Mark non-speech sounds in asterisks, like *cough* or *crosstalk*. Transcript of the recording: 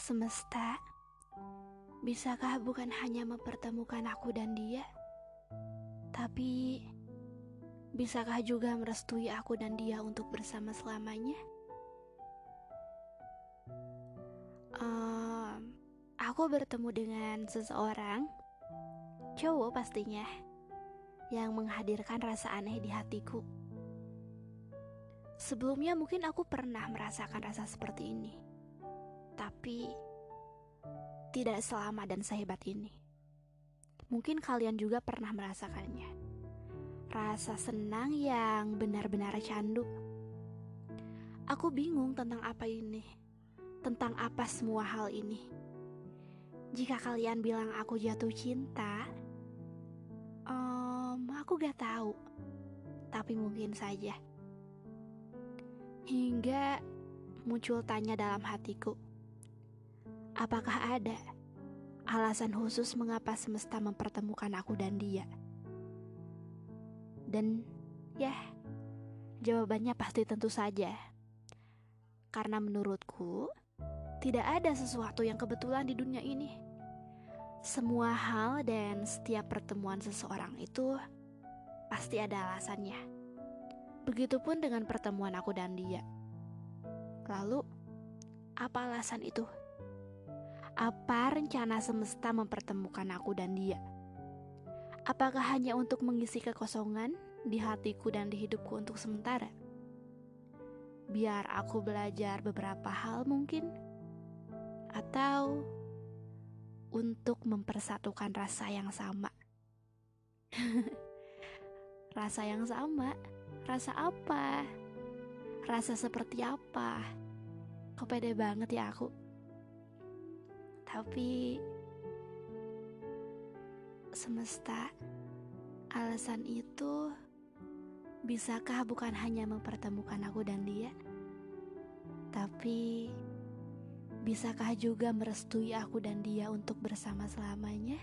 Semesta, bisakah bukan hanya mempertemukan aku dan dia, tapi bisakah juga merestui aku dan dia untuk bersama selamanya? Um, aku bertemu dengan seseorang, cowok pastinya, yang menghadirkan rasa aneh di hatiku. Sebelumnya mungkin aku pernah merasakan rasa seperti ini tapi tidak selama dan sehebat ini. Mungkin kalian juga pernah merasakannya. Rasa senang yang benar-benar candu. Aku bingung tentang apa ini, tentang apa semua hal ini. Jika kalian bilang aku jatuh cinta, um, aku gak tahu, tapi mungkin saja. Hingga muncul tanya dalam hatiku Apakah ada alasan khusus mengapa semesta mempertemukan aku dan dia? Dan ya, jawabannya pasti tentu saja. Karena menurutku, tidak ada sesuatu yang kebetulan di dunia ini. Semua hal dan setiap pertemuan seseorang itu pasti ada alasannya. Begitupun dengan pertemuan aku dan dia. Lalu, apa alasan itu? Apa rencana semesta mempertemukan aku dan dia? Apakah hanya untuk mengisi kekosongan di hatiku dan di hidupku untuk sementara? Biar aku belajar beberapa hal mungkin? Atau untuk mempersatukan rasa yang sama? *laughs* rasa yang sama? Rasa apa? Rasa seperti apa? Kok pede banget ya aku? Tapi semesta alasan itu bisakah bukan hanya mempertemukan aku dan dia? Tapi bisakah juga merestui aku dan dia untuk bersama selamanya?